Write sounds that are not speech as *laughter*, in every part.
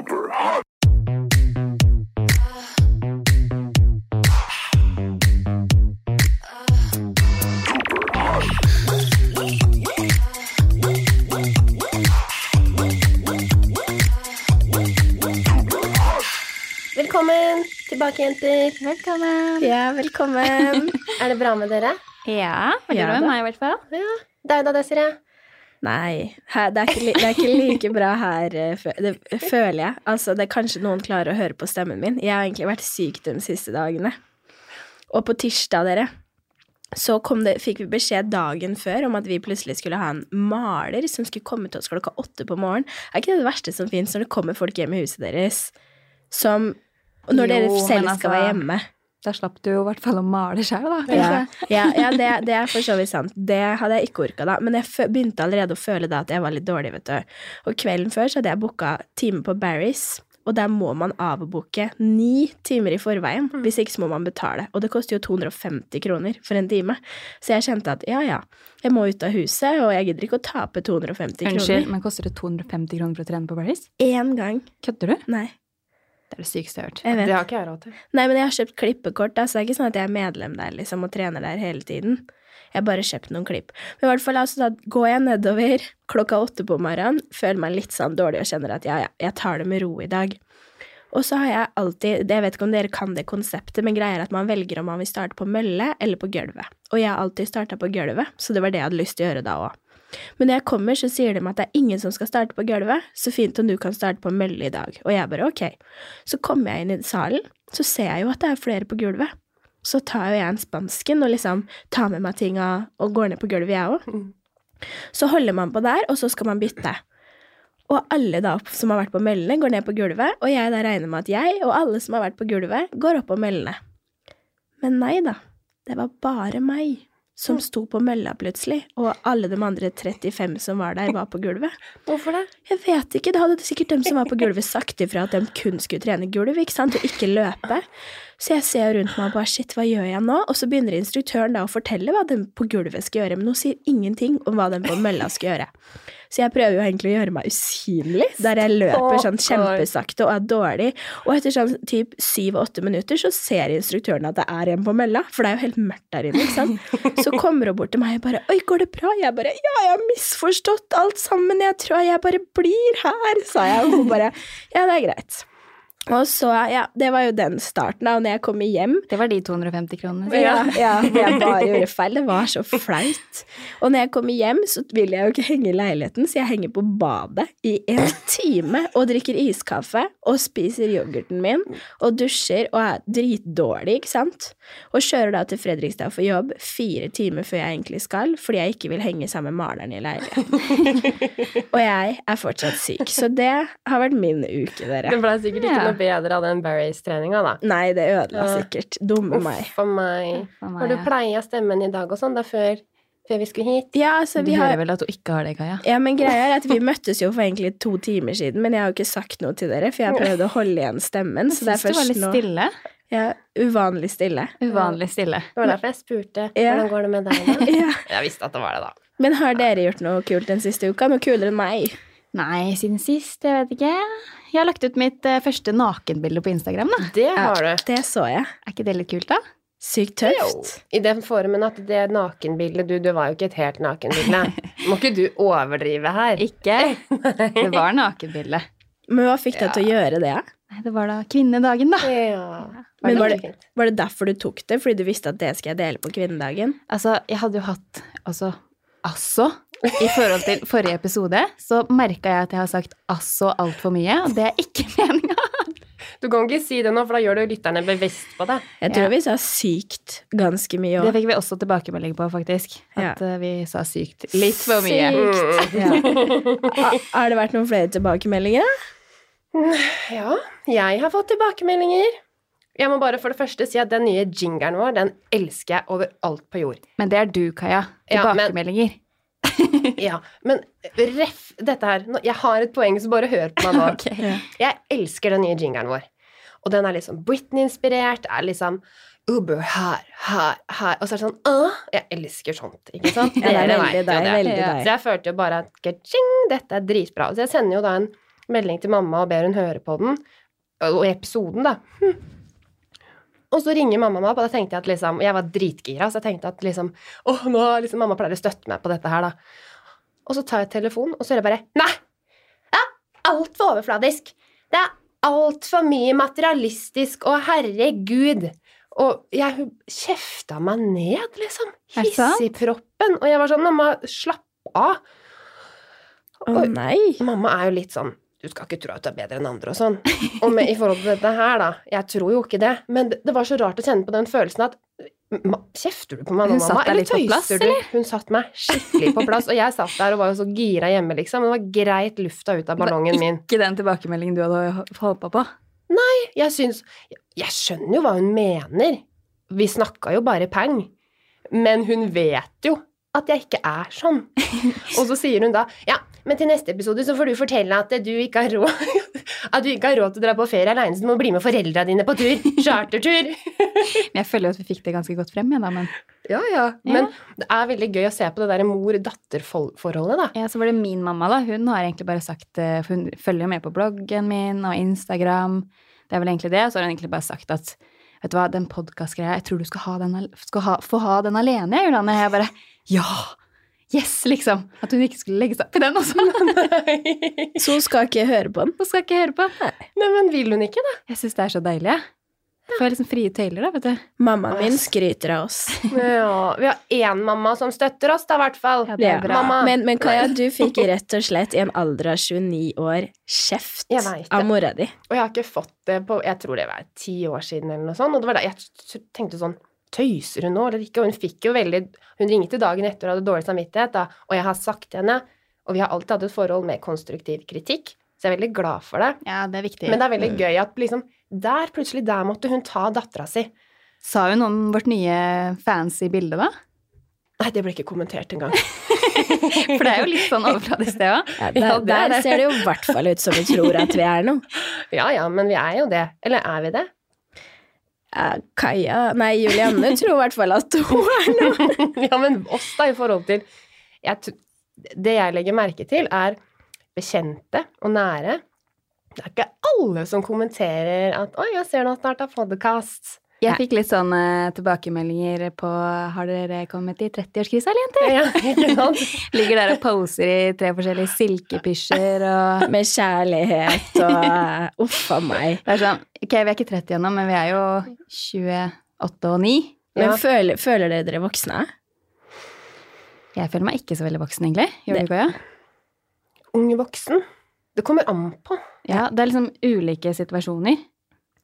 Velkommen tilbake, jenter. Velkommen. Ja, velkommen. *laughs* Er det bra med dere? Ja, det Ja, bra med meg i hvert fall. Ja. Deg da, Desiree? Nei, her, det, er ikke, det er ikke like bra her, eh, det føler jeg. Altså, det er kanskje noen klarer å høre på stemmen min. Jeg har egentlig vært syk de siste dagene. Og på tirsdag, dere, så kom det, fikk vi beskjed dagen før om at vi plutselig skulle ha en maler som skulle komme til oss klokka åtte på morgenen. Er ikke det det verste som fins når det kommer folk hjem i huset deres som Når Jo, dere selv altså- skal være hjemme? Da slapp du i hvert fall å male sjøl, da. Ja, ja, ja det, det er for så vidt sant. Det hadde jeg ikke orka da. Men jeg begynte allerede å føle da at jeg var litt dårlig, vet du. Og kvelden før så hadde jeg booka time på Barry's, og der må man avbooke ni timer i forveien. Hvis ikke så må man betale. Og det koster jo 250 kroner for en time. Så jeg kjente at ja, ja, jeg må ut av huset, og jeg gidder ikke å tape 250 Unnskyld, kroner. men koster det 250 kroner for å trene på Paris? Én gang. Kødder du? Nei. Det er det sykeste jeg har hørt. Jeg. Det har ikke jeg råd til. Nei, men jeg har kjøpt klippekort, da, så det er ikke sånn at jeg er medlem der liksom, og trener der hele tiden. Jeg har bare kjøpt noen klipp. Men i hvert fall, altså, da går jeg nedover klokka åtte på morgenen, føler meg litt sånn dårlig og kjenner at ja, ja, jeg tar det med ro i dag. Og så har jeg alltid, det- jeg vet ikke om dere kan det konseptet, men greier at man velger om man vil starte på mølle eller på gulvet. Og jeg har alltid starta på gulvet, så det var det jeg hadde lyst til å gjøre da òg. Men når jeg kommer, så sier de meg at det er ingen som skal starte på gulvet, så fint om du kan starte på mølle i dag. Og jeg bare ok. Så kommer jeg inn i salen, så ser jeg jo at det er flere på gulvet. Så tar jo jeg en spansken og liksom tar med meg tinga og går ned på gulvet, jeg òg. Så holder man på der, og så skal man bytte. Og alle da som har vært på møllene, går ned på gulvet, og jeg da regner med at jeg og alle som har vært på gulvet, går opp på møllene. Men nei da, det var bare meg som sto på mølla plutselig, og alle de andre 35 som var der, var på gulvet. Hvorfor det? Jeg vet ikke, Da hadde sikkert dem som var på gulvet sagt ifra at de kun skulle trene gulv, ikke sant, og ikke løpe. Så jeg ser rundt meg og bare shit, hva gjør jeg nå? Og så begynner instruktøren da å fortelle hva den på gulvet skal gjøre, men hun sier ingenting om hva den på mølla skal gjøre. Så jeg prøver jo egentlig å gjøre meg usynlig, der jeg løper sånn kjempesakte og er dårlig. Og etter sånn typ syv-åtte minutter så ser instruktøren at det er en på mølla, for det er jo helt mørkt der inne, ikke sant. Så kommer hun bort til meg og bare 'oi, går det bra?' Jeg bare 'ja, jeg har misforstått alt sammen, jeg tror jeg bare blir her', sa jeg, og hun bare 'ja, det er greit'. Og så, ja, det var jo den starten, da, og når jeg kom hjem Det var de 250 kronene. ja, ja, hvor jeg *laughs* bare gjorde feil. Det var så flaut. Og når jeg kommer hjem, så vil jeg jo ikke henge i leiligheten, så jeg henger på badet i en time og drikker iskaffe og spiser yoghurten min og dusjer og er dritdårlig, ikke sant? Og kjører da til Fredrikstad for jobb fire timer før jeg egentlig skal, fordi jeg ikke vil henge sammen med maleren i leiligheten. *laughs* og jeg er fortsatt syk. Så det har vært min uke, dere. Det ble sikkert ikke Ja. noe bedre av den Barrays-treninga, da. Nei, det ødela Ja. sikkert. Dumme meg. Uff a meg. For meg, Har du pleia stemmen i dag og sånn, da, før, før vi skulle hit? Ja, altså, Du vi har hører vel at du ikke har det, Kaja? Ja, men greia er at vi møttes jo for egentlig to timer siden, men jeg har jo ikke sagt noe til dere, for jeg har prøvd å holde igjen stemmen, så det er Syns du var først litt nå stille. ja, uvanlig stille. Uvanlig stille. Det var derfor jeg spurte. Ja. Hvordan går det med deg, da? *laughs* Ja. Jeg visste at det var det, da. Men har dere gjort noe kult den siste uka? Noe kulere enn meg? Nei, siden sist, jeg vet ikke. Jeg har lagt ut mitt eh, første nakenbilde på Instagram, da. Det har du. Det så jeg. Er ikke det litt kult, da? Sykt tøft. I den formen at det nakenbildet Du, du var jo ikke et helt nakenbilde. *laughs* Må ikke du overdrive her. Ikke? *laughs* Det var nakenbilde. Men hva fikk deg til å gjøre det? Nei, det var da kvinnedagen, da. Ja. Men var det, var det derfor du tok det? Fordi du visste at det skal jeg dele på kvinnedagen? Altså, jeg hadde jo hatt Altså, altså I forhold til forrige episode så merka jeg at jeg har sagt altså altfor mye, og det er ikke *laughs* meninga. Du kan ikke si det nå, for da gjør du lytterne bevisst på det. Jeg tror Ja. vi sa sykt ganske mye Det fikk vi også tilbakemelding på, faktisk. At ja. vi sa sykt litt for mye. Sykt. Ja. *laughs* Har det vært noen flere tilbakemeldinger? Ja, jeg har fått tilbakemeldinger. Jeg må bare for det første si at den nye jingeren vår, den elsker jeg overalt på jord. Men det er du, Kaja. Ja, men- Tilbakemeldinger. *laughs* Ja, men ref dette her Jeg har et poeng, så bare hør på meg nå. *laughs* Ok. Jeg elsker den nye jingeren vår. Og den er liksom Britney-inspirert. er liksom Uber her, her, her. Og så er det sånn Åh, Jeg elsker sånt, ikke sant? *laughs* Ja, det er veldig deg, det. veldig Ja. deg. Så jeg følte jo bare at ka-ching, dette er dritbra. Så jeg sender jo da en melding til mamma og ber hun høre på den, og episoden, da. Hm. Og så ringer mamma meg opp, og da tenkte jeg at liksom Jeg var dritgira, så jeg tenkte at liksom Å, nå liksom mamma pleier å støtte meg på dette her, da. Og så tar jeg telefonen, og så hører jeg bare Nei! Det er altfor overfladisk. Det er altfor mye materialistisk, og herregud. Og jeg kjefta meg ned, liksom. Hissigproppen. Og jeg var sånn Mamma, slapp av. Å oh, nei. Mamma er jo litt sånn Du skal ikke tro at du er bedre enn andre og sånn. Og med, i forhold til dette her, da. Jeg tror jo ikke det. Men det, det var så rart å kjenne på den følelsen at Kjefter du på meg nå, Hun satt mamma? deg litt på plass, du? Hun satt meg skikkelig på plass. Og jeg satt der og var jo så gira hjemme, liksom. Det var greit lufta ut av ballongen min. Det var Ikke den tilbakemeldingen du hadde håpa på. Nei, Jeg syns Jeg skjønner jo hva hun mener. Vi snakka jo bare peng. Men hun vet jo at jeg ikke er sånn. *laughs* Og så sier hun da Ja, men til neste episode så får du fortelle at du ikke har råd *laughs* At du ikke har råd til å dra på ferie aleine, så du må bli med foreldra dine på tur. *laughs* Chartertur. Men jeg føler jo at vi fikk det ganske godt frem, jeg, da. Men Ja, ja. Men det er veldig gøy å se på det der mor-datter-forholdet, da. ja, så var det min mamma, da. Hun har egentlig bare sagt eh, For hun følger jo med på bloggen min og Instagram. Det er vel egentlig det. Så har hun egentlig bare sagt at Vet du hva, den podkast-greia, jeg tror du skal, ha den, skal ha, få ha den alene, Julianne. Jeg bare Ja! Yes, liksom. At hun ikke skulle legge seg opp i den også. *laughs* Så hun skal ikke høre på den? Hun skal ikke høre på. Nei, men vil hun ikke, da? Jeg syns det er så deilig, jeg. Får liksom frie tøyler, da, vet du. Mammaen min skryter av oss. *laughs* Ja, vi har én mamma som støtter oss, da, i hvert fall. Ja, det er bra. Mamma. Men, men Kaja, du *laughs* fikk rett og slett i en alder av 29 år kjeft av mora di. Og jeg har ikke fått det på Jeg tror det var ti år siden, eller noe sånt. Og det var da jeg tenkte sånn Tøyser hun nå, eller ikke? Og hun fikk jo veldig Hun ringte dagen etter og hadde dårlig samvittighet, da. Og jeg har sagt til henne Og vi har alltid hatt et forhold med konstruktiv kritikk, så jeg er veldig glad for det. Ja, det er viktig. Men det er veldig gøy at liksom Der, plutselig, der måtte hun ta dattera si. Sa hun om vårt nye fancy bilde, da? Nei, det ble ikke kommentert engang. *laughs* For det er jo litt sånn overfladisk, det òg. Ja, der, Ja, er der ser det jo i hvert fall ut som vi tror at vi er noe. *laughs* Ja ja, men vi er jo det. Eller er vi det? Ja, Kaja Nei, Julianne *laughs* tror i hvert fall at hun er noe. *laughs* ja, men oss da, i forhold til jeg, Det jeg legger merke til, er bekjente og nære. Det er ikke alle som kommenterer at 'oi, jeg ser nå snart har podkast'. Jeg fikk litt sånne tilbakemeldinger på Har dere kommet i 30-årskrisa, eller jenter? Ja, ikke *laughs* sant? Ligger der og poser i tre forskjellige silkepysjer og Med kjærlighet og *laughs* Uff a meg. Det er sånn Ok, vi er ikke 30 ennå, men vi er jo 28 og 9. Men føler, føler dere dere voksne? Jeg føler meg ikke så veldig voksen, egentlig. Gjør du det? Ung voksen. Det kommer an på. Ja, det er liksom ulike situasjoner.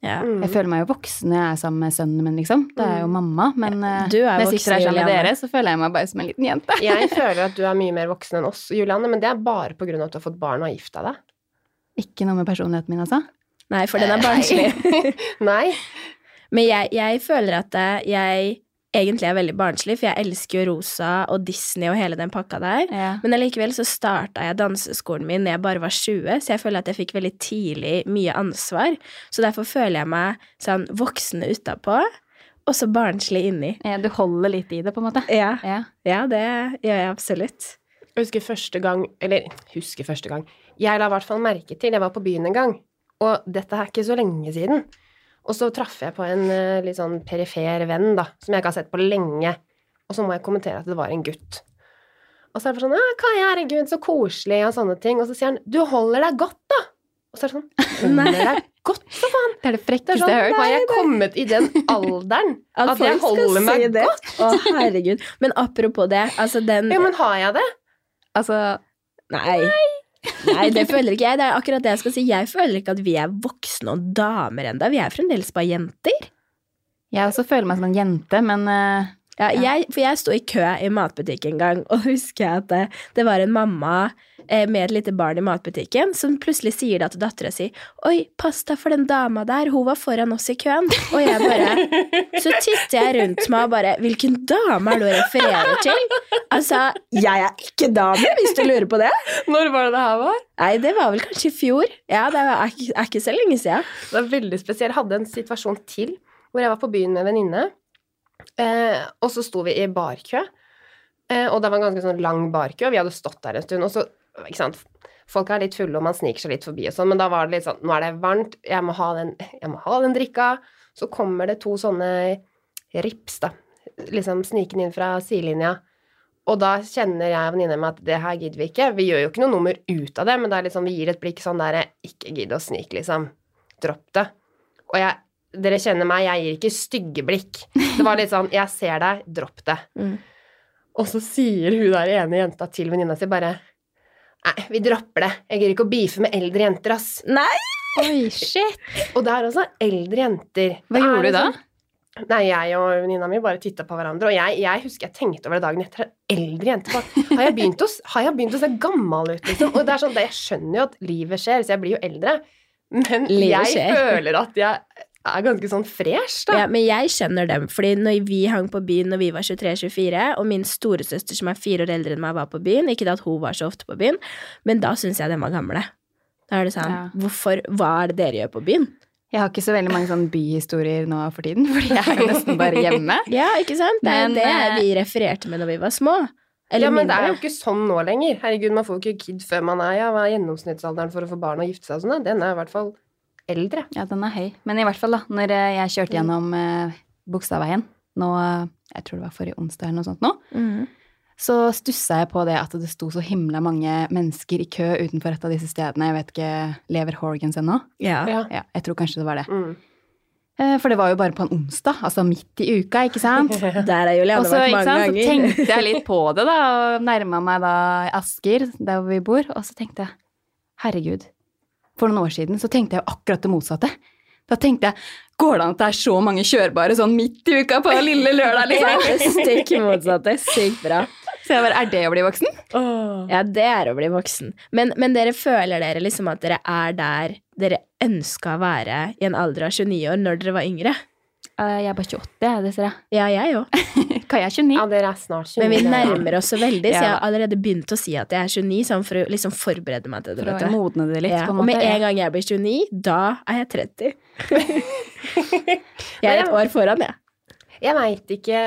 Ja. Mm. Jeg føler meg jo voksen når jeg er sammen med sønnen min, liksom. Det er jo mamma. Men eh, Du er når jeg sitter her sammen med dere, så føler jeg meg bare som en liten jente. *laughs* Jeg føler at du er mye mer voksen enn oss, Julianne, men det er bare på grunn av at du har fått barn og har gifta deg. Ikke noe med personligheten min, altså. Nei, for den er barnslig. *laughs* Nei. Men jeg, jeg føler at eh, jeg egentlig er veldig barnslig, for jeg elsker jo Rosa og Disney og hele den pakka der. Ja. Men allikevel så starta jeg danseskolen min da jeg bare var 20, så jeg føler at jeg fikk veldig tidlig mye ansvar. Så derfor føler jeg meg sånn voksen utapå, og så barnslig inni. Ja, Du holder litt i det, på en måte. Ja, Ja. ja det gjør jeg absolutt. Jeg husker første gang Eller husker første gang. Jeg la i hvert fall merke til Jeg var på byen en gang, og dette er ikke så lenge siden. Og så traff jeg på en eh, litt sånn perifer venn, da, som jeg ikke har sett på lenge. Og så må jeg kommentere at det var en gutt. Og så er det sånn «Ja, 'Kai, herregud, så koselig', og sånne ting. Og så sier han 'Du holder deg godt, da'. Og så er det sånn *laughs* 'Holder deg godt, så faen'. Det er det frekkeste sånn, jeg har hørt. Har jeg kommet i den alderen *laughs* at, jeg holder meg si godt? Å, herregud. Men apropos det, altså den Jo, men har jeg det? Altså, Nei. Nei, det føler ikke jeg. Det er akkurat det jeg skal si. Jeg føler ikke at vi er voksne og damer ennå. Vi er fremdeles bare jenter. jeg også føler meg som en jente, men eh, Ja, jeg, for jeg sto i kø i matbutikk en gang, *laughs* og husker jeg at det, det var en mamma eh, med et lite barn i matbutikken som plutselig sier da til dattera si Oi, pass deg for den dama der, hun var foran oss i køen. Og jeg bare *laughs* Så titter jeg rundt meg og bare Hvilken dame er det hun refererer til? Altså, jeg er ikke dame, hvis du lurer på det. Når var det det her var? Nei, det var vel kanskje i fjor. Ja, det er ikke, er ikke så lenge siden. Det var veldig spesielt. Jeg hadde en situasjon til hvor jeg var på byen med en venninne, eh, og så sto vi i barkø. Eh, og det var en ganske sånn lang barkø, og vi hadde stått der en stund, og så ikke sant, folk er litt fulle, og man sniker seg litt forbi og sånn, men da var det litt sånn Nå er det varmt, jeg må ha den, må ha den drikka. Så kommer det to sånne rips, da, liksom snikende inn fra sidelinja. Og da kjenner jeg og venninna mi at det her gidder vi ikke. Vi gjør jo ikke noe nummer ut av det, men det er liksom, vi gir et blikk sånn der Ikke gidd å snike, liksom. Dropp det. Og jeg, dere kjenner meg, jeg gir ikke stygge blikk. Det var litt sånn Jeg ser deg, dropp det. *laughs* Mm. Og så sier hun der ene jenta til venninna si bare Nei, vi dropper det. Jeg gidder ikke å beefe med eldre jenter, ass. Nei! Oi, shit. Og det er også eldre jenter. Hva Det gjorde du da? Sånn, Nei, jeg og venninna mi bare titta på hverandre, og jeg, jeg husker jeg tenkte over det dagen etter. Eldre jenter Har jeg begynt å, har jeg begynt å se gammel ut, liksom? Og det er sånn, jeg skjønner jo at livet skjer, så jeg blir jo eldre, men Livet jeg skjer. føler at jeg er ganske sånn fresh, da. Ja, men jeg kjenner dem, fordi når vi hang på byen når vi var 23-24, og min storesøster som er fire år eldre enn meg, var på byen, ikke at hun var så ofte på byen, men da syns jeg de var gamle. Da er det sånn, Ja. hvorfor, hva er det dere gjør på byen? Jeg har ikke så veldig mange sånn byhistorier nå for tiden, *laughs* fordi jeg er nesten bare hjemme. *laughs* Ja, ikke sant? Det er Men, det eh, vi refererte med når vi var små. Eller ja, men det er jo ikke sånn nå lenger. Herregud, man får jo ikke kid før man er ja, hva er gjennomsnittsalderen for å få barn og gifte seg og sånn. Den er i hvert fall eldre. Ja, den er høy. Men i hvert fall, da, når eh, jeg kjørte gjennom eh, Bogstadveien nå, jeg tror det var forrige onsdag eller noe sånt nå, Mm. så stussa jeg på det at det sto så himla mange mennesker i kø utenfor et av disse stedene. Jeg vet ikke, lever Horgans ennå? Ja. Ja. Ja, jeg tror kanskje det var det. Mm. Eh, For det var jo bare på en onsdag, altså midt i uka, ikke sant? *laughs* Der er Juliane Og så, vært ikke mange sant, så tenkte jeg litt på *laughs* det, da, og nærma meg da Asker, der hvor vi bor, og så tenkte jeg herregud, for noen år siden så tenkte jeg jo akkurat det motsatte. Da tenkte jeg går det an at det er så mange kjørbare sånn midt i uka på lille lørdag, *laughs* liksom? Stikk motsatte. Sykt bra. Så jeg bare, er det å bli voksen? Ja, det er å bli voksen. Men, men dere føler dere liksom at dere er der dere ønska å være i en alder av 29 år når dere var yngre? Eh, Jeg er bare 28, jeg, Desiree. Ja, jeg òg. *laughs* Kan jeg 29? Ja, dere er snart 29. Men vi nærmer oss så veldig, så jeg har allerede begynt å si at jeg er 29, sånn for å liksom forberede meg til det. For å vet modne det litt, Ja, på en og med en gang jeg blir 29, da er jeg 30. *laughs* jeg er et år foran, jeg. Jeg veit ikke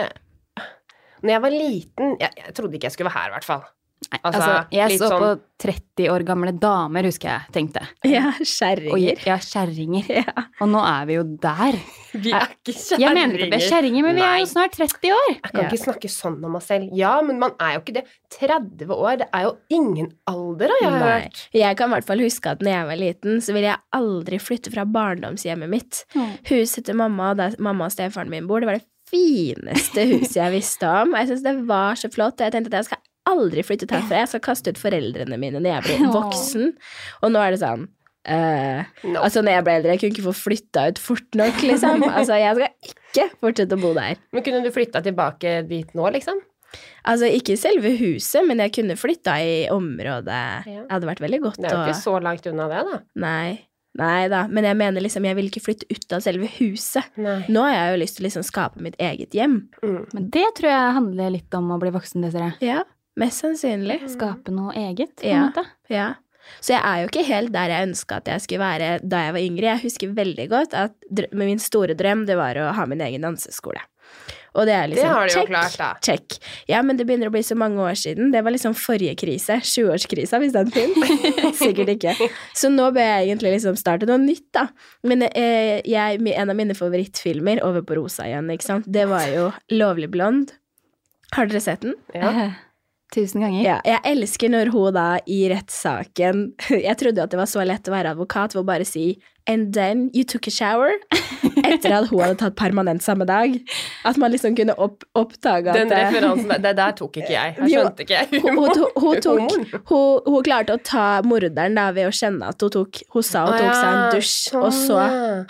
Når jeg var liten jeg, jeg trodde ikke jeg skulle være her, i hvert fall. Nei, Altså, altså, jeg litt så sånn- på 30 år gamle damer, husker jeg tenkte. Ja, Og kjerringer. ja, kjerringer. Ja. Og nå er vi jo der. Vi er ikke kjerringer. Jeg mener ikke at vi er kjerringer, men vi er jo snart 30 år. Jeg kan Ja. ikke snakke sånn om meg selv. Ja, men man er jo ikke det. 30 år, det er jo ingen alder, har jeg Nei. hørt. Jeg kan i hvert fall huske at når jeg var liten, så ville jeg aldri flytte fra barndomshjemmet mitt. Huset til mamma, der mamma og stefaren min bor, det var det fineste huset jeg visste om. Jeg syns det var så flott. og Jeg tenkte at jeg skal aldri flyttet herfra. Jeg skal kaste ut foreldrene mine når jeg blir *laughs* voksen. Og nå er det sånn Uh, No. Altså, når jeg ble eldre, jeg kunne ikke få flytta ut fort nok, liksom. *laughs* Altså, jeg skal ikke fortsette å bo der. Men kunne du flytta tilbake dit nå, liksom? Altså, ikke selve huset, men jeg kunne flytta i området. Ja. Det hadde vært veldig godt Det er jo ikke så langt unna det, da. Nei. Nei da, men jeg mener liksom, jeg vil ikke flytte ut av selve huset. Nei. Nå har jeg jo lyst til å liksom skape mitt eget hjem. Mm. Men det tror jeg handler litt om å bli voksen, Desiree. Ja, mest sannsynlig. Skape noe eget, på Ja. en måte. Ja. Så jeg er jo ikke helt der jeg ønska at jeg skulle være da jeg var yngre. Jeg husker veldig godt at drø- min store drøm det var å ha min egen danseskole. Og det er Det liksom har du jo check, klart, da. check. Ja, men det begynner å bli så mange år siden. Det var liksom forrige krise. 20-årskrisa, hvis den finnes. *laughs* Sikkert ikke. Så nå bør jeg egentlig liksom starte noe nytt, da. Men eh, jeg, en av mine favorittfilmer, over på rosa igjen, ikke sant, det var jo Lovlig blond. Har dere sett den? Ja. Tusen ganger. Ja, jeg elsker når hun da i rettssaken *laughs* Jeg trodde jo at det var så lett å være advokat ved å bare si And then you took a shower. *laughs* Etter at hun hadde tatt permanent samme dag. At man liksom kunne opp, oppdage at Den referansen det der tok ikke jeg. Jeg skjønte ikke jeg hun, hun, hun, tok, hun, hun klarte å ta morderen da ved å kjenne at hun tok Hun sa hun tok seg en dusj, sånn, og så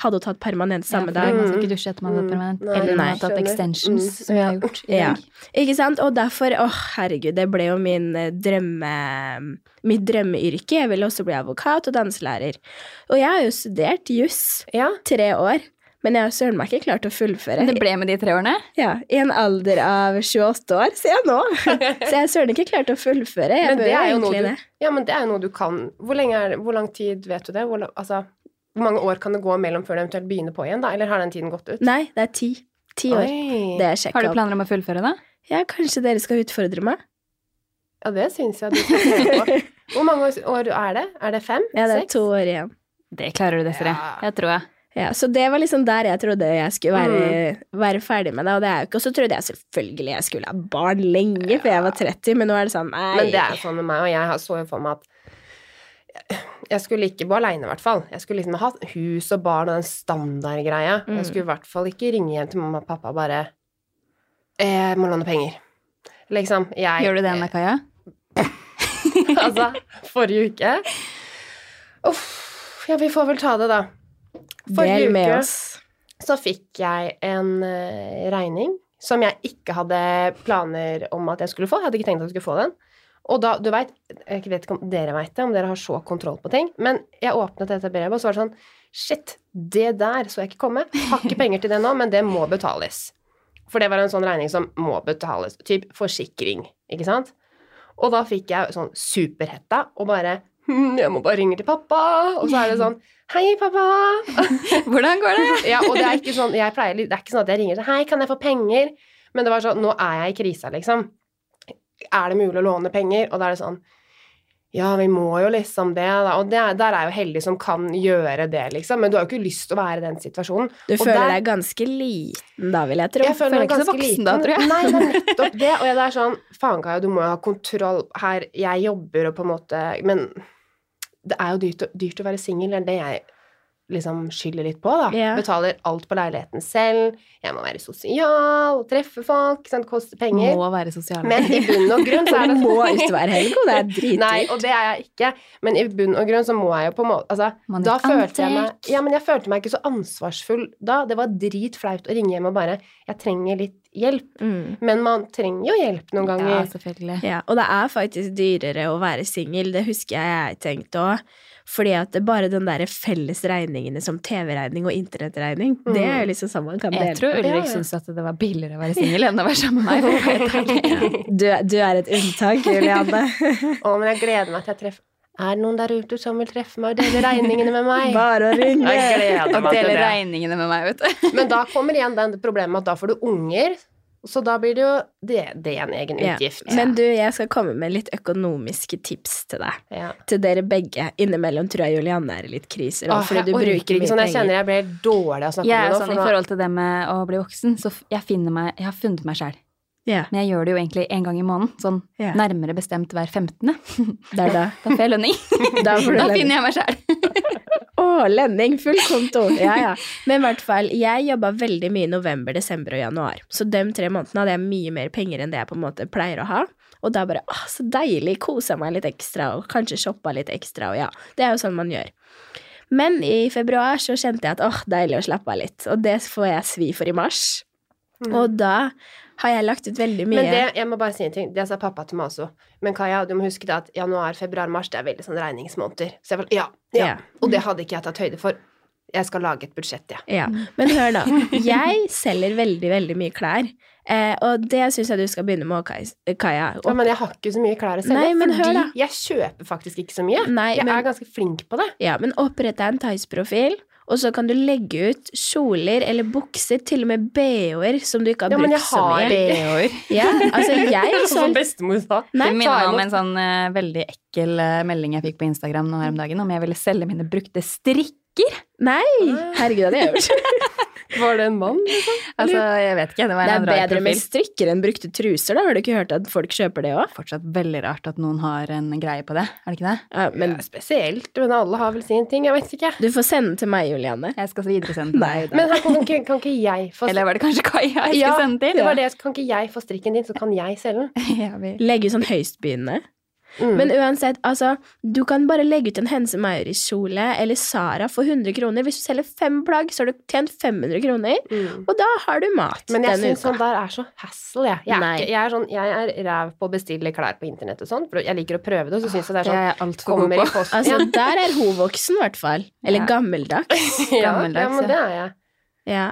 hadde hun tatt permanent samme dag. Man skal ikke dusje etter man har tatt Mm. permanent. Nei, Eller man nei, har tatt extensions, Mm. som jeg har gjort Ja. Ikke sant? Og derfor, å herregud, det ble jo min eh, drømme Mitt drømmeyrke. Jeg ville også bli advokat og danselærer. Og jeg har jo studert juss Ja. tre år, men jeg har søren meg ikke klart å fullføre. Det ble med de tre årene? Ja, I en alder av 28 år, sier jeg nå. *laughs* Så jeg har søren ikke klart å fullføre. Jeg Men bør det er jo noe du, ja, men det er jo noe du kan. Hvor, lenge er, hvor lang tid vet du det? Hvor, altså, hvor mange år kan det gå mellom før du eventuelt begynner på igjen, da? Eller har den tiden gått ut? Nei, det er ti. Ti år. Oi. Det er sjekka Har du planer om å fullføre, da? Ja, kanskje dere skal utfordre meg? Ja, det syns jeg du skal se på. *laughs* Hvor mange år- år er det? Er det fem? Ja, det er Seks? to år igjen. Det klarer du, Desiree. Ja. Jeg tror jeg. Ja, så det var liksom der jeg trodde jeg skulle være, være ferdig med det, og det er jo ikke. Og så trodde jeg selvfølgelig jeg skulle ha barn lenge før jeg var 30, men nå er det sånn, nei. Men det er sånn med meg, og jeg så jo for meg at jeg skulle ikke bo aleine, i hvert fall. Jeg skulle liksom ha hus og barn og den standardgreia. Mm. Jeg skulle i hvert fall ikke ringe hjem til mamma og pappa og bare Jeg må låne penger. Liksom. Jeg Gjør du det, Anna Kaja? *laughs* altså, forrige uke Uff. Ja, vi får vel ta det, da. Forrige uke oss. så fikk jeg en eh, regning som jeg ikke hadde planer om at jeg skulle få. Jeg hadde ikke tenkt at jeg skulle få den. Og da, du vet, jeg vet ikke om dere vet det, om dere har så kontroll på ting, men jeg åpnet dette brevet, og så var det sånn Shit, det der så jeg ikke komme. Har ikke penger til det nå, men det må betales. For det var en sånn regning som må betales. Typ forsikring, ikke sant? Og da fikk jeg sånn superhetta og bare hm, Jeg må bare ringe til pappa. Og så er det sånn Hei, pappa. *laughs* Hvordan går det? *laughs* Ja, og det er ikke sånn pleier, Det er ikke sånn at jeg ringer sånn Hei, kan jeg få penger? Men det var sånn Nå er jeg i krisa, liksom. Er det mulig å låne penger? Og da er det sånn Ja, vi må jo liksom det, da. Og det, der er jo heldig som kan gjøre det, liksom. Men du har jo ikke lyst til å være i den situasjonen. Du Og føler der- deg ganske liten da, vil jeg tro. Jeg føler meg ganske voksen liten. da, tror jeg. Nei, det er *laughs* nettopp det. Og det er sånn Faen, Kaja, du må jo ha kontroll her. Jeg jobber og på en måte Men det er jo dyrt, dyrt å være singel. Det er det jeg liksom skylder litt på, da. Yeah. Betaler alt på leiligheten selv. Jeg må være sosial, treffe folk, sant, koste penger. Må være sosial. Men i bunn og grunn så er *laughs* er du det må *laughs* ikke være helg, og det er dritdyrt. Nei, og det er jeg ikke. Men i bunn og grunn så må jeg jo på en måte Altså, da følte jeg meg. Ja, men jeg følte meg ikke så ansvarsfull da. Det var dritflaut å ringe hjem og bare Jeg trenger litt hjelp. Mm. Men man trenger jo hjelp noen Ja, ganger. selvfølgelig. Ja, og det er faktisk dyrere å være singel, det husker jeg jeg tenkte òg. Fordi at bare den der felles regningene som TV-regning og internettregning, det er jo liksom sånn man kan dele. Jeg tror Ulrik ja. syntes at det var billigere å være singel enn å være sammen med meg. *laughs* Du, du er et unntak, Julianne. *laughs* Å, men jeg gleder meg til jeg treffer Er det noen der ute som vil treffe meg og dele regningene med meg? Bare å ringe. Og dele regningene med meg, vet du. Men da kommer igjen den problemet at da får du unger, så da blir det jo det, det er en egen Ja. utgift. Men du, jeg skal komme med litt økonomiske tips til deg. Ja. Til dere begge. Innimellom tror jeg Julianne er i litt kriser. Åh, fordi jeg du bruker ikke mye sånn. Jeg penger. kjenner jeg blir dårlig av å snakke Jeg om er det nå. sånn for i forhold til det med å bli voksen, så jeg meg Jeg har funnet meg sjæl. Ja, Men jeg gjør det jo egentlig en gang i måneden. Sånn yeah. nærmere bestemt hver 15. *laughs* det er da. Da får jeg lønning. *laughs* Da Da finner jeg meg sjæl. Å, lønning, full konto. Ja, ja. *laughs* Men i hvert fall, jeg jobba veldig mye i november, desember og januar. Så de tre månedene hadde jeg mye mer penger enn det jeg på en måte pleier å ha. Og da bare åh, så deilig, kosa meg litt ekstra, og kanskje shoppa litt ekstra, og ja. Det er jo sånn man gjør. Men i februar så kjente jeg at åh, deilig å slappe av litt, og det får jeg svi for i mars. Og da har jeg lagt ut veldig mye. Men det, jeg må bare si en ting, det sa pappa til meg også. Men Kaja, du må huske det at januar, februar, mars, det er veldig sånn regningsmåneder. Så jeg var, ja, ja. Ja. Og det hadde ikke jeg tatt høyde for. Jeg skal lage et budsjett, ja. Ja, men hør da. Jeg selger veldig, veldig mye klær. Eh, og det syns jeg du skal begynne med, Kaja. Ja, men jeg har ikke så mye klær å selge, Nei, men hør fordi da. jeg kjøper faktisk ikke så mye. Nei, jeg men- er ganske flink på det. Ja, men opprett deg en Tice-profil, og så kan du legge ut kjoler eller bukser, til og med BH-er som du ikke har Ja, men jeg har mye. BH-er. *laughs* Ja, altså jeg *laughs* Som solgte bestemor sa. Nei, Det minner meg om en sånn uh, veldig ekkel uh, melding jeg fikk på Instagram nå her om dagen, om jeg ville selge mine brukte strikker. Nei! Herregud, det hadde jeg gjort. *laughs* Var det en mann? liksom? Altså, jeg vet ikke, det var Det er bedre bedre med strikker enn brukte truser, da. Har du ikke hørt at folk kjøper det òg? Fortsatt veldig rart at noen har en greie på det, er det ikke det? Ja, Men ja, spesielt, men alle har vel sin ting, jeg vet ikke. du får sende til meg, Julianne. Jeg skal videresende til deg. Men her kan ikke, kan ikke jeg få Eller var det kanskje Kai jeg skulle Ja, sende til? Ja, det var det. Kan ikke jeg få strikken din, så kan jeg selge den? *laughs* Ja, vi... Legge ut sånn høystbegynnende. Mm. Men uansett, altså, du kan bare legge ut en Hense Maurits-kjole eller Sara for 100 kroner. Hvis du selger fem plagg, så har du tjent 500 kroner, Mm. og da har du mat Men jeg syns sånn uka. der er så hassle, jeg. Jeg er, ikke, jeg er, sånn, jeg er ræv på å bestille klær på internett og sånn, jeg liker å prøve det, og så syns jeg det er Det sånn er jeg altfor god Kommer i posten. *laughs* Altså, der er hun voksen, i hvert fall. Eller Ja. gammeldags. *laughs* ja, ja, men det er jeg. Ja.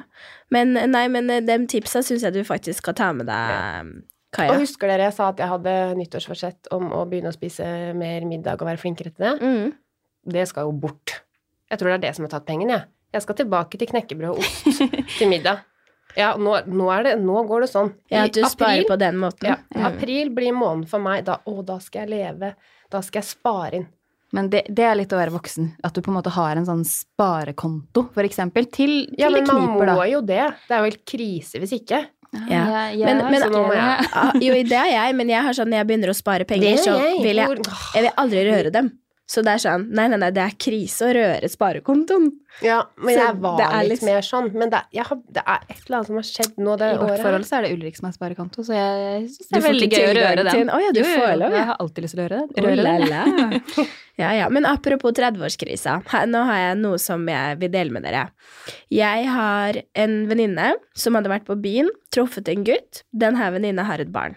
Men nei, men eh, de tipsa syns jeg du faktisk skal ta med deg, Kaja. Og husker dere jeg sa at jeg hadde nyttårsforsett om å begynne å spise mer middag og være flinkere til det? Mm. Det skal jo bort. Jeg tror det er det som har tatt pengene, jeg. Jeg skal tilbake til knekkebrød og ost *laughs* til middag. Ja, nå, nå, er det, nå går det sånn. Ja, at du sparer på den måten. Ja, Mm. april blir måneden for meg. Da, å, da skal jeg leve. Da skal jeg spare inn. Men det, det er litt å være voksen. At du på en måte har en sånn sparekonto, for eksempel, til, til Ja, men det man kniper, da. må jo det. Det er jo helt krise hvis ikke. Ja. jeg- jeg Men- men- så nå må jeg- jo, det er jeg, men jeg har sånn når jeg begynner å spare penger, er så vil jeg Jeg vil aldri røre dem. Så det er sånn Nei, nei, nei, det er krise å røre sparekontoen. Ja, men Så jeg var litt litt- mer sånn. Men det, jeg har, det er et eller annet som har skjedd nå det I vårt året. her. forhold så er det Ulrik som har sparekonto, så jeg syns det er veldig gøy å røre den. Å ja, du Jo, får lov, ja. Jeg har alltid lyst til å røre den. Oh, Røre den. la. *laughs* Ja, ja. Men apropos 30-årskrisa. Nå har jeg noe som jeg vil dele med dere. Jeg har en venninne som hadde vært på byen, truffet en gutt. Den her venninna har et barn.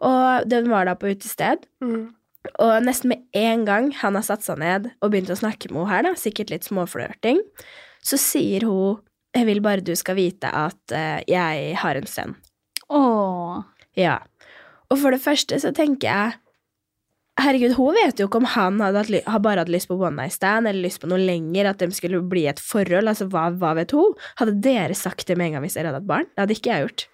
Og den var da på utested. Mm. Og nesten med en gang han har satt seg ned og begynt å snakke med henne her, da, sikkert litt småflørting, så sier hun 'Jeg vil bare du skal vite at uh, jeg har en sønn'. Åh. Ja. Og for det første så tenker jeg Herregud, hun vet jo ikke om han hadde hatt, bare hadde lyst på one night stand eller lyst på noe lenger, at de skulle bli et forhold. Altså, hva, hva vet hun? Hadde dere sagt det med en gang hvis dere hadde hatt barn? Det hadde ikke jeg gjort.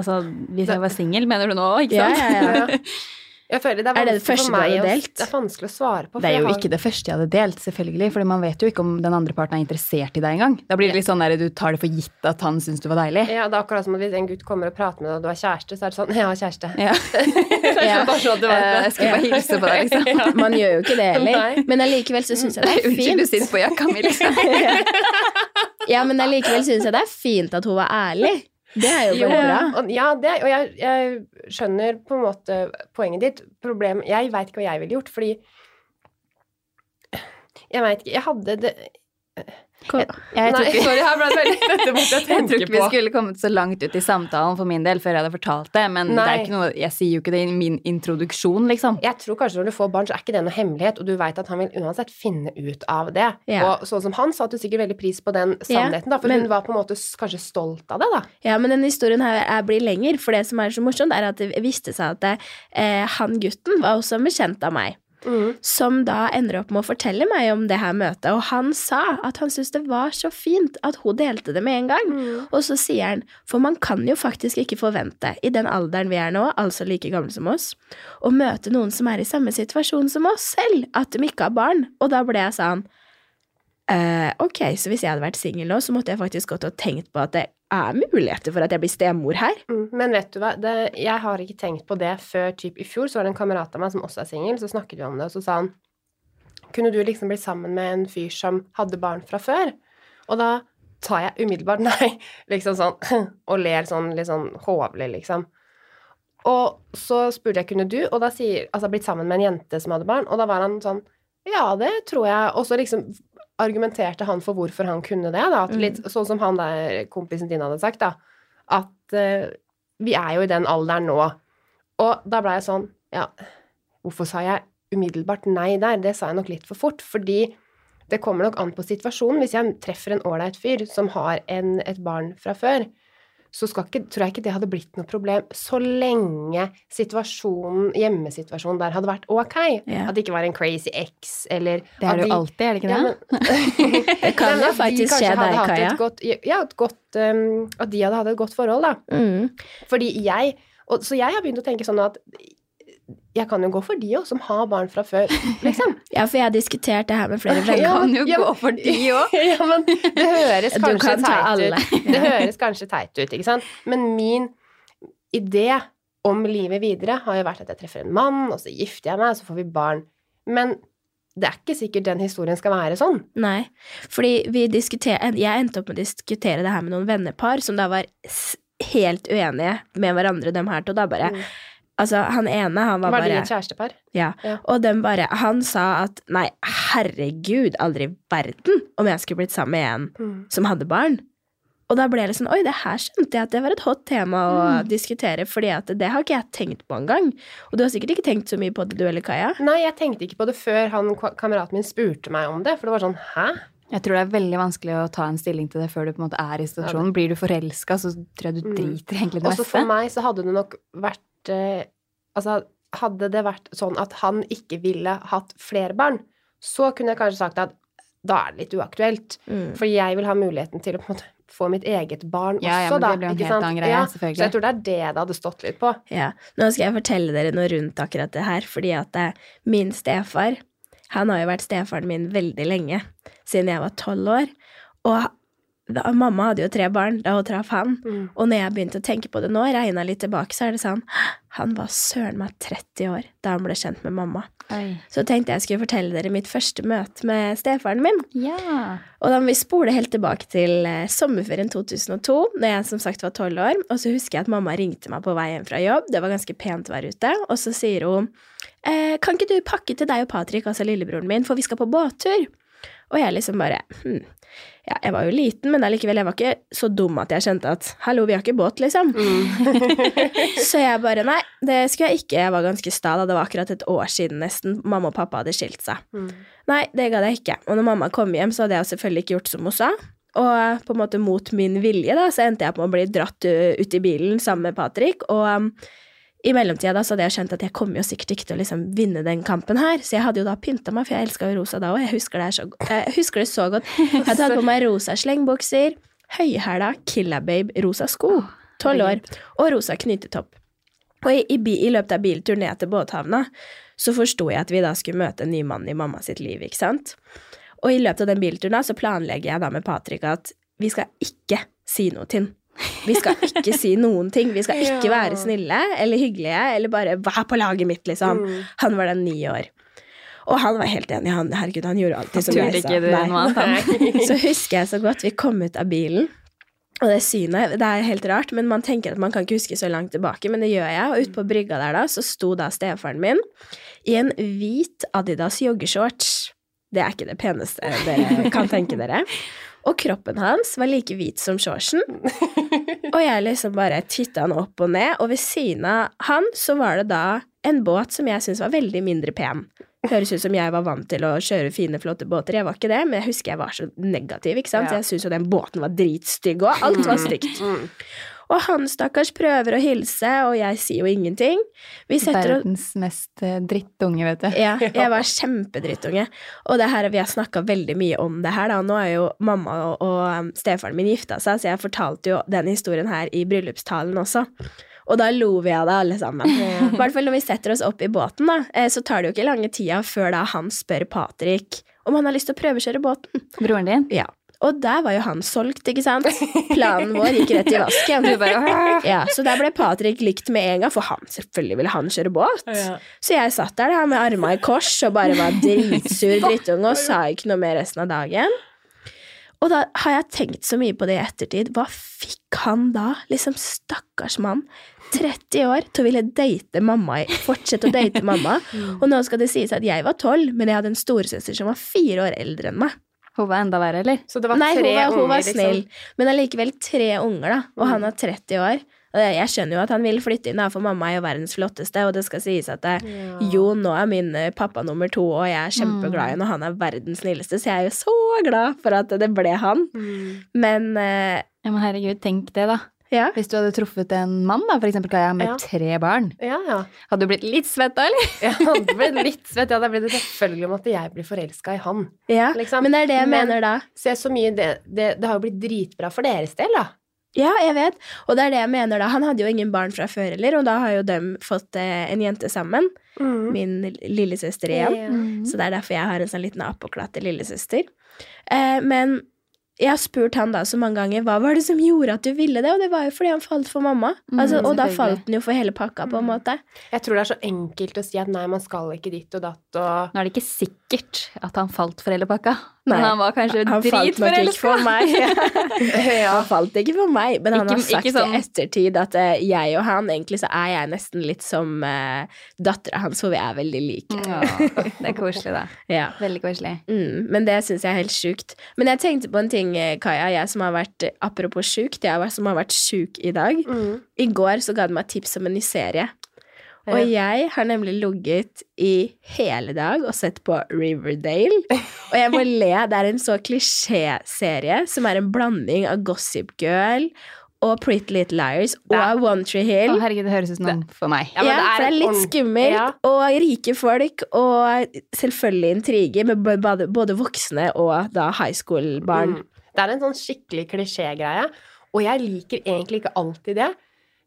Altså, hvis jeg var singel, mener du nå, ikke Ja, ja, ja. *laughs* Jeg føler det er Er det det første for du hadde å- delt? Det er vanskelig å svare på. for Det er jo har- ikke det første jeg hadde delt, selvfølgelig, for man vet jo ikke om den andre parten er interessert i deg engang. Da blir det litt sånn der du tar det for gitt at han syns du var deilig. Ja, det er akkurat som at hvis en gutt kommer og prater med deg, og du har kjæreste, så er det sånn *laughs* Jeg har kjæreste. Ja. *laughs* *laughs* Ja. Sånn Eh. Jeg skal bare hilse på deg, liksom. Man gjør jo ikke det heller. Nei. Men allikevel så syns jeg det er fint. Unnskyld, du sitter på jakka mi, liksom. Ja, men allikevel syns jeg det er fint at hun var ærlig. Det er jo bra. og, ja, det, og jeg, jeg skjønner på en måte poenget ditt. Problem, jeg veit ikke hva jeg ville gjort, fordi Jeg veit ikke Jeg hadde det Kom. Jeg tror ikke, sorry, her ble det veldig *laughs* Dette måtte jeg jeg tror tenke ikke vi skulle kommet så langt ut i samtalen for min del før jeg hadde fortalt det, men det er ikke noe, jeg sier jo ikke det i min introduksjon, liksom. Jeg tror kanskje når du får barn, så er ikke det noe hemmelighet, og du veit at han vil uansett finne ut av det. Ja. Og sånn som han satte du sikkert veldig pris på den sannheten, da, for men- hun var på en måte kanskje stolt av det, da. Ja, men denne historien her er, blir lenger, for det som er så morsomt, er at det viste seg at det, eh, han gutten var også bekjent av meg. Som da ender opp med å fortelle meg om det her møtet, og han sa at han syntes det var så fint at hun delte det med en gang. Og så sier han, for man kan jo faktisk ikke forvente, i den alderen vi er nå, altså like gamle som oss, å møte noen som er i samme situasjon som oss selv, at de ikke har barn. Og da ble jeg sånn, eh, ok, så hvis jeg hadde vært singel nå, så måtte jeg faktisk gått og tenkt på at det er muligheter for at jeg blir stemor her. Mm, Men vet du hva, det, jeg har ikke tenkt på det før typ i fjor, så var det en kamerat av meg som også er singel, så snakket vi om det, og så sa han Kunne du liksom bli sammen med en fyr som hadde barn fra før? Og da tar jeg umiddelbart *laughs* nei, liksom sånn, og ler sånn litt sånn hovlig, liksom. Og så spurte jeg kunne du, og da sier Altså blitt sammen med en jente som hadde barn, og da var han sånn Ja, det tror jeg. Og så liksom argumenterte han for hvorfor han kunne det, da. Litt sånn som han der kompisen din hadde sagt, da. At uh, vi er jo i den alderen nå. Og da ble jeg sånn Ja, hvorfor sa jeg umiddelbart nei der? Det sa jeg nok litt for fort. Fordi det kommer nok an på situasjonen. Hvis jeg treffer en ålreit fyr som har en, et barn fra før, så ikke, tror jeg ikke det hadde blitt noe problem så lenge situasjonen, hjemmesituasjonen der hadde vært ok. Yeah. At det ikke var en crazy ex, eller Det er det de- jo alltid, er det ikke ja, det? men, *laughs* Det kan jo faktisk skje deg, Kaja. Godt, ja, godt um, At de hadde hatt et godt forhold, da. Mm. Fordi jeg og, Så jeg har begynt å tenke sånn at jeg kan jo gå for de òg, som har barn fra før, liksom. *laughs* Ja, for jeg har diskutert det her med flere *laughs* Jeg Ja, kan jo ja, gå for de *laughs* òg. ja, men det høres kanskje kan teit ut. Det høres kanskje teit ut, ikke sant? Men min idé om livet videre har jo vært at jeg treffer en mann, og så gifter jeg meg, og så får vi barn. Men det er ikke sikkert den historien skal være sånn. Nei, fordi jeg endte opp med å diskutere det her med noen vennepar som da var helt uenige med hverandre, dem her to. Da bare Mm. Altså, han ene, han var Var de bare et kjærestepar? Ja. Ja. Og den bare Han sa at nei, herregud, aldri i verden om jeg skulle blitt sammen med en som hadde barn. Og da ble det sånn Oi, det her skjønte jeg at det var et hot tema å diskutere, fordi at det har ikke jeg tenkt på engang. Og du har sikkert ikke tenkt så mye på det, du eller Kaja? Nei, jeg tenkte ikke på det før han, kameraten min spurte meg om det, for det var sånn Hæ? Jeg tror det er veldig vanskelig å ta en stilling til det før du på en måte er i situasjonen. Blir du forelska, så tror jeg du Mm. driter egentlig det det Også meste. for meg så hadde det nok vært eh, Altså, hadde det vært sånn at han ikke ville hatt flere barn, så kunne jeg kanskje sagt at da er det litt uaktuelt. Mm. For jeg vil ha muligheten til å på en måte få mitt eget barn Ja, ja, også, men da. det blir en ikke helt sant? annen greie, ja, selvfølgelig. Så jeg tror det er det det hadde stått litt på. Ja. Nå skal jeg fortelle dere noe rundt akkurat det her, fordi at det, min stefar, han har jo vært stefaren min veldig lenge, siden jeg var tolv år. Og da, mamma hadde jo tre barn da hun traff han. Mm. Og når jeg begynte å tenke på det nå, regna litt tilbake, så er det sånn Han var søren meg 30 år da han ble kjent med mamma. Oi. Så tenkte jeg skulle fortelle dere mitt første møte med stefaren min. Ja. Og da må vi spole helt tilbake til eh, sommerferien 2002, når jeg som sagt var tolv år. Og så husker jeg at mamma ringte meg på vei hjem fra jobb. Det var ganske pent vær ute. Og så sier hun eh, Kan ikke du pakke til deg og Patrick, altså lillebroren min, for vi skal på båttur? Og jeg liksom bare hm. Ja, jeg var jo liten, men allikevel, jeg var ikke så dum at jeg skjønte at hallo, vi har ikke båt, liksom. *laughs* *laughs* så jeg bare nei, det skulle jeg ikke. Jeg var ganske sta da. Det var akkurat et år siden nesten mamma og pappa hadde skilt seg. Mm. Nei, det gadd jeg ikke. Og når mamma kom hjem, så hadde jeg selvfølgelig ikke gjort som hun sa. Og på en måte mot min vilje, da, så endte jeg på å bli dratt uh, ut i bilen sammen med Patrick. Og i mellomtida da, så hadde jeg skjønt at jeg kommer jo sikkert ikke til å liksom vinne den kampen her. Så jeg hadde jo da pynta meg, for jeg elska jo rosa da òg. Jeg jeg husker det så godt. *laughs* Jeg hadde hatt på meg rosa slengbukser, høyhæla Killababe rosa sko, tolv år, og rosa knytetopp. Og i, i, i løpet av bilturen ned til båthavna så forsto jeg at vi da skulle møte en ny mann i mamma sitt liv, ikke sant? Og i løpet av den bilturen da, så planlegger jeg da med Patrick at vi skal ikke si noe til han. Vi skal ikke si noen ting. Vi skal ikke Ja. være snille eller hyggelige eller bare være på laget mitt, liksom. Mm. Han var da ni år. Og han var helt enig. Han, herregud, han gjorde alltid som jeg sa. Nei. *laughs* Så husker jeg så godt vi kom ut av bilen, og det synet Det er helt rart, men man tenker at man kan ikke huske så langt tilbake, men det gjør jeg. Og ute på brygga der da, så sto da stefaren min i en hvit Adidas joggeshorts. Det er ikke det peneste dere kan tenke dere. Og kroppen hans var like hvit som shortsen. *laughs* Og jeg liksom bare titta han opp og ned, og ved siden av han så var det da en båt som jeg syntes var veldig mindre pen. Høres ut som jeg var vant til å kjøre fine, flotte båter. Jeg var ikke det, men jeg husker jeg var så negativ. ikke sant? Ja. Jeg syntes jo den båten var dritstygg, og alt var stygt. Og han stakkars prøver å hilse, og jeg sier jo ingenting. Verdens mest eh, drittunge, vet du. ja, *laughs* jeg var kjempedrittunge. Og det her, vi har snakka veldig mye om det her, da. Nå er jo mamma og, og um, stefaren min gifta seg, så jeg fortalte jo den historien her i bryllupstalen også. Og da lo vi av det, alle sammen. *laughs* I hvert fall når vi setter oss opp i båten, da, eh, så tar det jo ikke lange tida før da han spør Patrick om han har lyst til å prøvekjøre båten. Broren din? Ja. Og der var jo han solgt, ikke sant? Planen vår gikk rett i vasken. *laughs* Ja, så der ble Patrick likt med en gang, for han, selvfølgelig ville han kjøre båt. Så jeg satt der da, med arma i kors og bare var dritsur drittunge og sa ikke noe mer resten av dagen. Og da har jeg tenkt så mye på det i ettertid. Hva fikk han da? Liksom, stakkars mann. 30 år til å ville date mamma, i- fortsette å date mamma. *laughs* Og nå skal det sies at jeg var 12, men jeg hadde en storesøster som var fire år eldre enn meg. Hun var enda verre, eller? Så det var Nei, hun var, hun unger, var liksom. snill, men allikevel tre unger, da. Og han er 30 år. Jeg skjønner jo at han vil flytte inn, da, for mamma er jo verdens flotteste, og det skal sies at det, Ja. jo, nå er min eh, pappa nummer to, og jeg er kjempeglad i ham, og han er verdens snilleste, så jeg er jo så glad for at det ble han. Mm. Men eh, Ja, men herregud, tenk det, da. Ja. Hvis du hadde truffet en mann, da, eksempel Kaja, med Ja. tre barn. Ja, ja. Hadde du blitt litt svett da, eller? Jeg hadde blitt litt svett. Ja, da ble det selvfølgelig om at jeg blir forelska i han. ja. Liksom. Men det er det jeg Men- mener da. Se så mye det, det, det har jo blitt dritbra for deres del, da. Ja, jeg vet. Og det er det jeg mener da. Han hadde jo ingen barn fra før heller, og da har jo dem fått eh, en jente sammen. Min lillesøster igjen. Mm. Så det er derfor jeg har en sånn liten appåklatte lillesøster. Eh, men jeg har spurt han da så mange ganger hva var det som gjorde at du ville det, og det var jo fordi han falt for mamma. Mm, Altså, og da falt han jo for hele pakka, på en måte. Jeg tror det er så enkelt å si at nei, man skal ikke ditt og datt og Nå er det ikke sikkert at han falt for hele pakka, Nei. men han var kanskje Han falt dritforelska. for meg. *laughs* Han falt ikke for meg, men han Ikke- har sagt sånn- i ettertid at eh, jeg og han, egentlig så er jeg nesten litt som uh, dattera hans, for vi er veldig like. Ja, det er koselig, da. *laughs* Ja. Veldig koselig. Mm, men det syns jeg er helt sjukt. Men jeg tenkte på en ting, eh, Kaja, jeg som har vært Apropos sjuk, det er jeg som har vært sjuk i dag. mm. I går så ga du meg tips om en ny serie. Og jeg har nemlig ligget i hele dag og sett på Riverdale. Og jeg må le. Det er en så klisjéserie som er en blanding av Gossip Girl og Pretty Little Liars og One Tree Å, Hill. herregud, det høres ut som noe for meg. Ja, Ja, men det for det er litt skummelt, Ja. og rike folk, og selvfølgelig intriger med både, både voksne og da high school-barn. Mm. Det er en sånn skikkelig klisjégreie, og jeg liker egentlig ikke alltid det.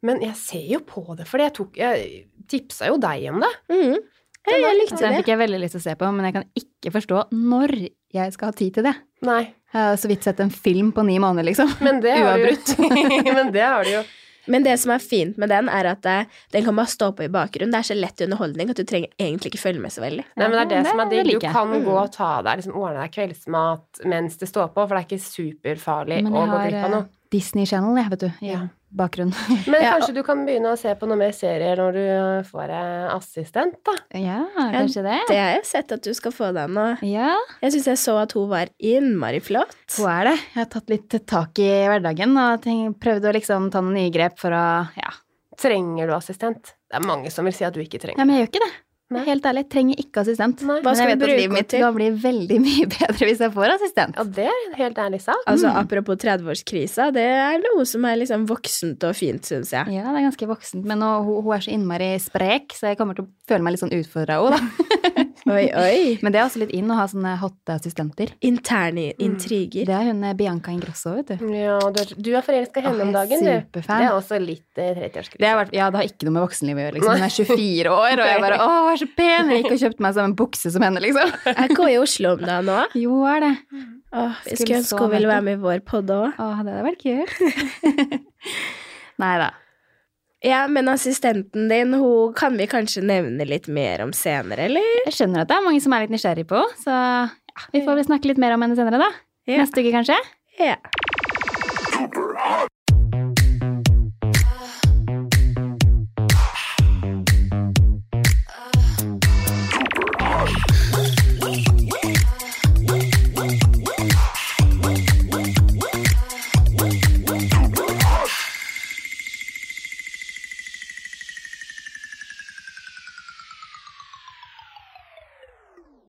Men jeg ser jo på det, for jeg, tok, jeg tipsa jo deg om det. Mm. Hei, jeg likte det. den fikk jeg veldig lyst til å se på, men jeg kan ikke forstå når jeg skal ha tid til det. Nei, Jeg har så vidt sett en film på ni måneder, liksom. men det *laughs* Uavbrutt. *laughs* Men det har du jo. Men det som er fint med den, er at eh, den kan bare stå på i bakgrunnen. Det er så lett underholdning at du trenger egentlig ikke følge med så veldig. Nei, men det er det, det som er det digg. Du kan Mm. gå og ta deg, liksom ordne deg kveldsmat mens det står på, for det er ikke superfarlig å gå glipp av eh, noe. Disney Channel, jeg, vet du, i Ja. Bakgrunnen. *laughs* Men Ja, kanskje du kan begynne å se på noe mer serier når du får eh, assistent, da? Ja, kanskje det. Det har jeg sett at du skal få deg nå. Ja, Jeg syns jeg så at hun var innmari flott. hun er det. Jeg har tatt litt tak i hverdagen og prøvd å liksom ta noen nye grep for å Ja, Trenger du assistent? Det er mange som vil si at du ikke trenger. ja men jeg gjør ikke det. Nei. Helt ærlig, trenger ikke assistent. Nei. Hva Men jeg vet at livet mitt til? kan bli veldig mye *laughs* bedre hvis jeg får assistent. Ja, det er en helt ærlig sak. Altså, Mm. Apropos 30-årskrisa, det er noe som er liksom voksent og fint, syns jeg. Ja, det er ganske voksent, men nå, hun, hun er så innmari sprek, så jeg kommer til å føle meg litt sånn utfordra òg, da. *laughs* Oi, oi. *laughs* Men det er også litt inn å ha sånne hotte assistenter. Interne intriger. Det er hun eh, Bianca Ingrosso, vet du. Ja, du er, du er forelska i henne om dagen, du. superfan. Det er også litt eh, 30-årskrise. Det, har vært, ja, det har ikke noe med voksenlivet å gjøre. Liksom. Hun er 24 år, og jeg bare *laughs* 'Å, hun er så pen!' Jeg gikk og kjøpte meg samme bukse som henne, liksom. Jeg går i Oslo om dagen nå. Jo, er det. Åh, vi Skulle skulle ønske hun ville være med i vår pod òg. Å, det hadde vært kult. *laughs* Nei da. Ja, men assistenten din, hun kan vi kanskje nevne litt mer om senere, eller? Jeg skjønner at det er mange som er litt nysgjerrig på, så ja, vi får vel snakke litt mer om henne senere, da. Ja. Neste uke, kanskje? Ja.